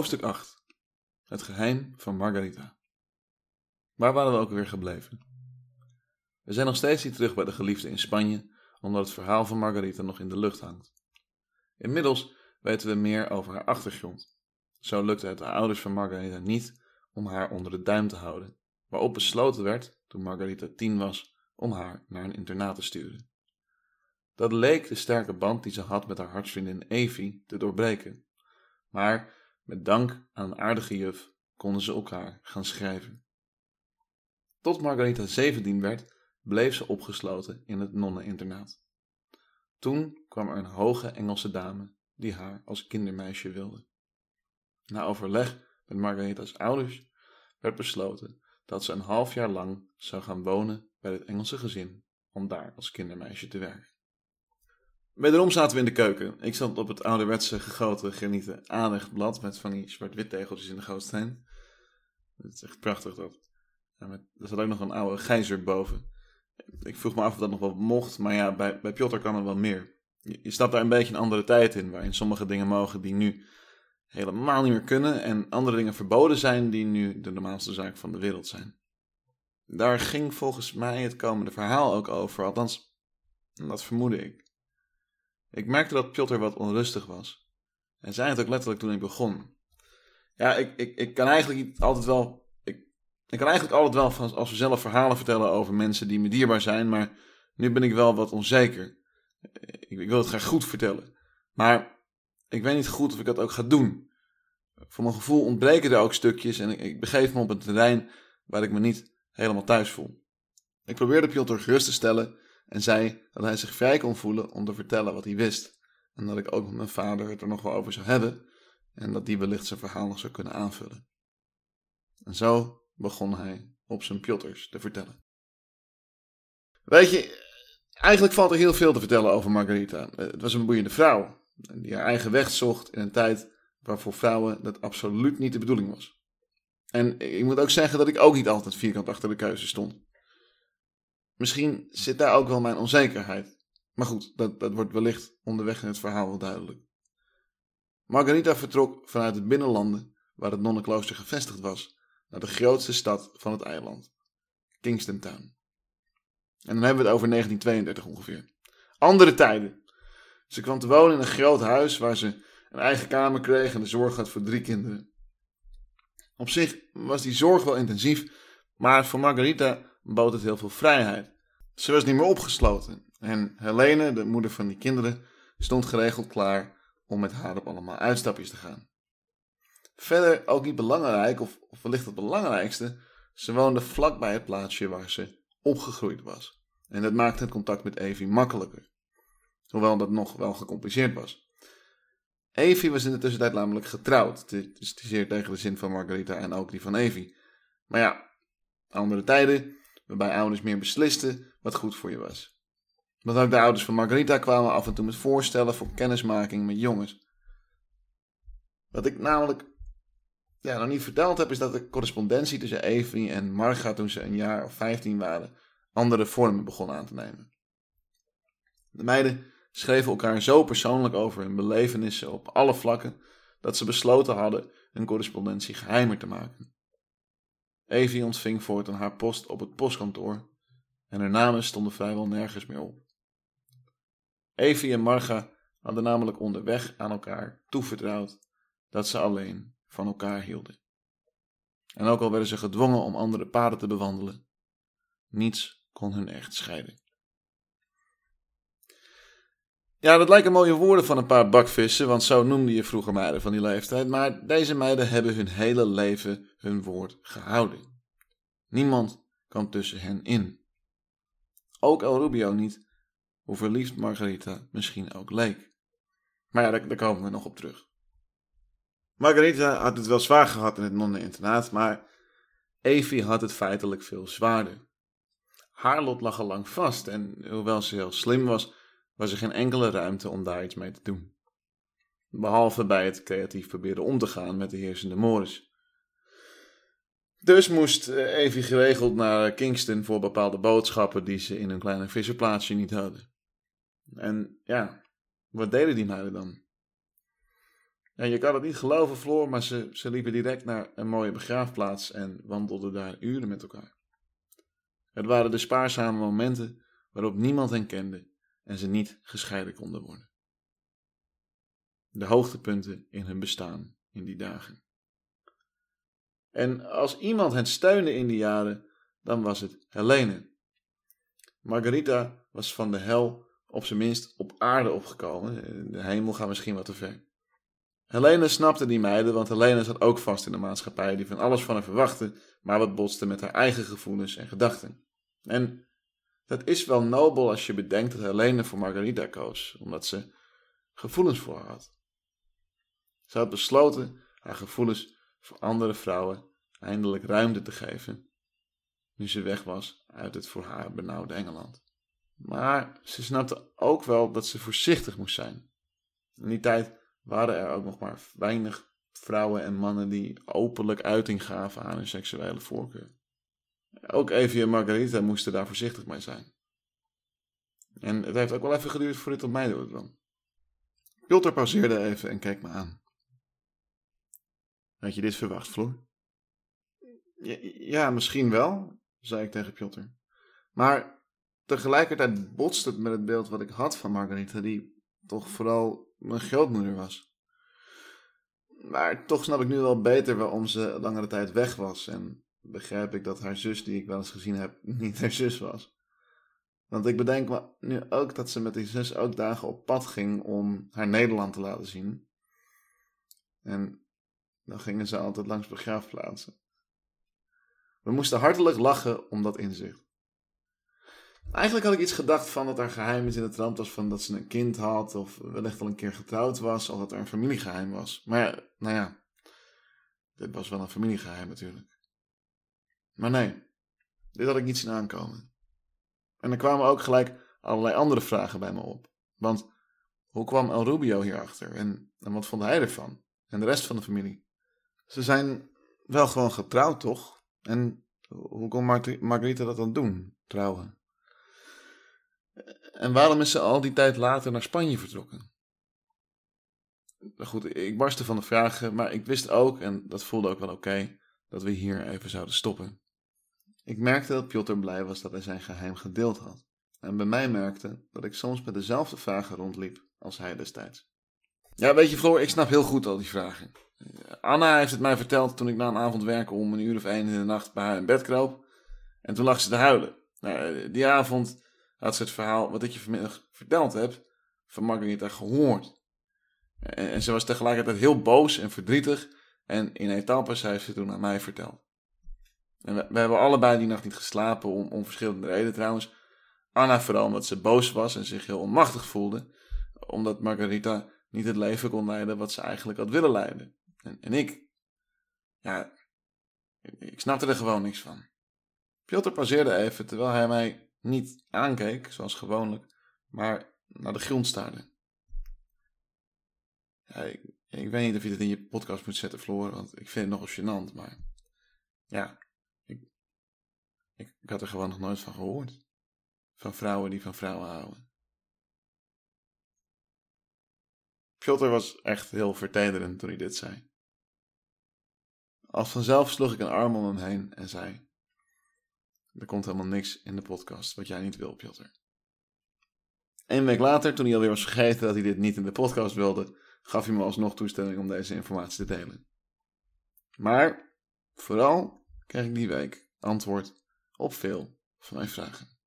Hoofdstuk 8 Het geheim van Margarita. Waar waren we ook weer gebleven? We zijn nog steeds niet terug bij de geliefde in Spanje, omdat het verhaal van Margarita nog in de lucht hangt. Inmiddels weten we meer over haar achtergrond. Zo lukte het de ouders van Margarita niet om haar onder de duim te houden, waarop besloten werd, toen Margarita tien was, om haar naar een internaat te sturen. Dat leek de sterke band die ze had met haar hartsvriendin Evie te doorbreken. Maar met dank aan een aardige juf konden ze elkaar gaan schrijven. Tot Margarita 17 werd, bleef ze opgesloten in het nonneninternaat. Toen kwam er een hoge Engelse dame die haar als kindermeisje wilde. Na overleg met Margarita's ouders werd besloten dat ze een half jaar lang zou gaan wonen bij het Engelse gezin om daar als kindermeisje te werken. Wederom zaten we in de keuken. Ik zat op het ouderwetse gegoten granieten aanrechtblad met van die zwart-wit tegeltjes in de gootsteen. Het is echt prachtig dat. met, er zat ook nog een oude gijzer boven. Ik vroeg me af of dat nog wel mocht, maar ja, bij, bij Piotr kan er wel meer. Je, je stapt daar een beetje een andere tijd in, waarin sommige dingen mogen die nu helemaal niet meer kunnen en andere dingen verboden zijn die nu de normaalste zaak van de wereld zijn. Daar ging volgens mij het komende verhaal ook over, althans, dat vermoedde ik. Ik merkte dat Piotr wat onrustig was. En zei het ook letterlijk toen ik begon. Ja, ik, ik, ik kan eigenlijk altijd wel. Ik, ik kan eigenlijk altijd wel als we zelf verhalen vertellen over mensen die me dierbaar zijn, maar nu ben ik wel wat onzeker. Ik, ik wil het graag goed vertellen. Maar ik weet niet goed of ik dat ook ga doen. Voor mijn gevoel ontbreken er ook stukjes en ik, ik begeef me op een terrein waar ik me niet helemaal thuis voel. Ik probeerde Piotr gerust te stellen en zei dat hij zich vrij kon voelen om te vertellen wat hij wist. En dat ik ook met mijn vader het er nog wel over zou hebben en dat die wellicht zijn verhaal nog zou kunnen aanvullen. En zo begon hij op zijn Piotrs te vertellen. Weet je, eigenlijk valt er heel veel te vertellen over Margarita. Het was een boeiende vrouw die haar eigen weg zocht in een tijd waarvoor vrouwen dat absoluut niet de bedoeling was. En ik moet ook zeggen dat ik ook niet altijd vierkant achter de keuze stond. Misschien zit daar ook wel mijn onzekerheid. Maar goed, dat, dat wordt wellicht onderweg in het verhaal wel duidelijk. Margarita vertrok vanuit de binnenlanden, waar het nonnenklooster gevestigd was, naar de grootste stad van het eiland, Kingston Town. En dan hebben we het over 1932 ongeveer. Andere tijden. Ze kwam te wonen in een groot huis waar ze een eigen kamer kreeg en de zorg had voor drie kinderen. Op zich was die zorg wel intensief, maar voor Margarita bood het heel veel vrijheid. Ze was niet meer opgesloten en Helene, de moeder van die kinderen, stond geregeld klaar om met haar op allemaal uitstapjes te gaan. Verder ook niet belangrijk, of, of wellicht het belangrijkste, ze woonde vlakbij het plaatsje waar ze opgegroeid was. En dat maakte het contact met Evie makkelijker. Hoewel dat nog wel gecompliceerd was. Evie was in de tussentijd namelijk getrouwd. Dit is zeer tegen de zin van Margarita en ook die van Evie. Maar ja, andere tijden waarbij ouders meer beslisten wat goed voor je was. Want ook de ouders van Margarita kwamen af en toe met voorstellen voor kennismaking met jongens. Wat ik namelijk ja, nog niet verteld heb, is dat de correspondentie tussen Evie en Marga toen ze een jaar of vijftien waren, andere vormen begon aan te nemen. De meiden schreven elkaar zo persoonlijk over hun belevenissen op alle vlakken, dat ze besloten hadden hun correspondentie geheimer te maken. Evie ontving voortaan haar post op het postkantoor en haar namen stonden vrijwel nergens meer op. Evie en Marga hadden namelijk onderweg aan elkaar toevertrouwd dat ze alleen van elkaar hielden. En ook al werden ze gedwongen om andere paden te bewandelen, niets kon hun echt scheiden. Ja, dat lijken mooie woorden van een paar bakvissen, want zo noemde je vroeger meiden van die leeftijd, maar deze meiden hebben hun hele leven hun woord gehouden. Niemand kwam tussen hen in. Ook El Rubio niet, hoe verliefd Margarita misschien ook leek. Maar ja, daar, komen we nog op terug. Margarita had het wel zwaar gehad in het nonneninternaat, maar Evie had het feitelijk veel zwaarder. Haar lot lag al lang vast en hoewel ze heel slim was, was er geen enkele ruimte om daar iets mee te doen. Behalve bij het creatief proberen om te gaan met de heersende mores. Dus moest eh, Evie geregeld naar Kingston voor bepaalde boodschappen die ze in hun kleine visserplaatsje niet hadden. En ja, wat deden die meiden dan? Ja, je kan het niet geloven, Floor, maar ze, ze liepen direct naar een mooie begraafplaats en wandelden daar uren met elkaar. Het waren de spaarzame momenten waarop niemand hen kende en ze niet gescheiden konden worden. De hoogtepunten in hun bestaan in die dagen. En als iemand hen steunde in die jaren, dan was het Helene. Margarita was van de hel op zijn minst op aarde opgekomen. De hemel gaat misschien wat te ver. Helene snapte die meiden, want Helene zat ook vast in de maatschappij die van alles van haar verwachtte, maar wat botste met haar eigen gevoelens en gedachten. En dat is wel nobel als je bedenkt dat Helene voor Margarita koos, omdat ze gevoelens voor haar had. Ze had besloten haar gevoelens voor andere vrouwen eindelijk ruimte te geven, nu ze weg was uit het voor haar benauwde Engeland. Maar ze snapte ook wel dat ze voorzichtig moest zijn. In die tijd waren er ook nog maar weinig vrouwen en mannen die openlijk uiting gaven aan hun seksuele voorkeur. Ook Evie en Margarita moesten daar voorzichtig mee zijn. En het heeft ook wel even geduurd voor dit op mij doordrong. Pilter pauzeerde even en keek me aan. Had je dit verwacht, Floor? Ja, ja, misschien wel, zei ik tegen Piotr. Maar tegelijkertijd botst het met het beeld wat ik had van Margarita, die toch vooral mijn grootmoeder was. Maar toch snap ik nu wel beter waarom ze langere tijd weg was. En begrijp ik dat haar zus, die ik wel eens gezien heb, niet haar zus was. Want ik bedenk me nu ook dat ze met die zus ook dagen op pad ging om haar Nederland te laten zien. En dan gingen ze altijd langs begraafplaatsen. We moesten hartelijk lachen om dat inzicht. Eigenlijk had ik iets gedacht van dat er geheim is in het trant was van dat ze een kind had of wellicht al een keer getrouwd was of dat er een familiegeheim was. Maar nou ja, dit was wel een familiegeheim natuurlijk. Maar nee, dit had ik niet zien aankomen. En er kwamen ook gelijk allerlei andere vragen bij me op. Want hoe kwam El Rubio hierachter en, en wat vond hij ervan? En de rest van de familie? Ze zijn wel gewoon getrouwd, toch? En hoe kon Margarita dat dan doen, trouwen? En waarom is ze al die tijd later naar Spanje vertrokken? Goed, ik barstte van de vragen, maar ik wist ook, en dat voelde ook wel oké, dat we hier even zouden stoppen. Ik merkte dat Piotr blij was dat hij zijn geheim gedeeld had. En bij mij merkte dat ik soms met dezelfde vragen rondliep als hij destijds. Ja, weet je Floor, ik snap heel goed al die vragen. Anna heeft het mij verteld toen ik na een avond werken om een uur of één in de nacht bij haar in bed kroop. En toen lag ze te huilen. Nou, die avond had ze het verhaal wat ik je vanmiddag verteld heb van Margarita gehoord. En, en, ze was tegelijkertijd heel boos en verdrietig. En in etappes heeft ze toen aan mij verteld. En we, hebben allebei die nacht niet geslapen om, om verschillende redenen trouwens. Anna vooral omdat ze boos was en zich heel onmachtig voelde. Omdat Margarita niet het leven kon leiden wat ze eigenlijk had willen leiden. En, en ik, ja, ik snapte er gewoon niks van. Piotr pauzeerde even terwijl hij mij niet aankeek, zoals gewoonlijk, maar naar de grond staarde. Ja, ik, weet niet of je dit in je podcast moet zetten, Floor, want ik vind het nogal gênant, maar ja, ik, had er gewoon nog nooit van gehoord. Van vrouwen die van vrouwen houden. Piotr was echt heel vertederend toen hij dit zei. Als vanzelf sloeg ik een arm om hem heen en zei: Er komt helemaal niks in de podcast wat jij niet wil, Piotr. Een week later, toen hij alweer was vergeten dat hij dit niet in de podcast wilde, gaf hij me alsnog toestemming om deze informatie te delen. Maar vooral kreeg ik die week antwoord op veel van mijn vragen.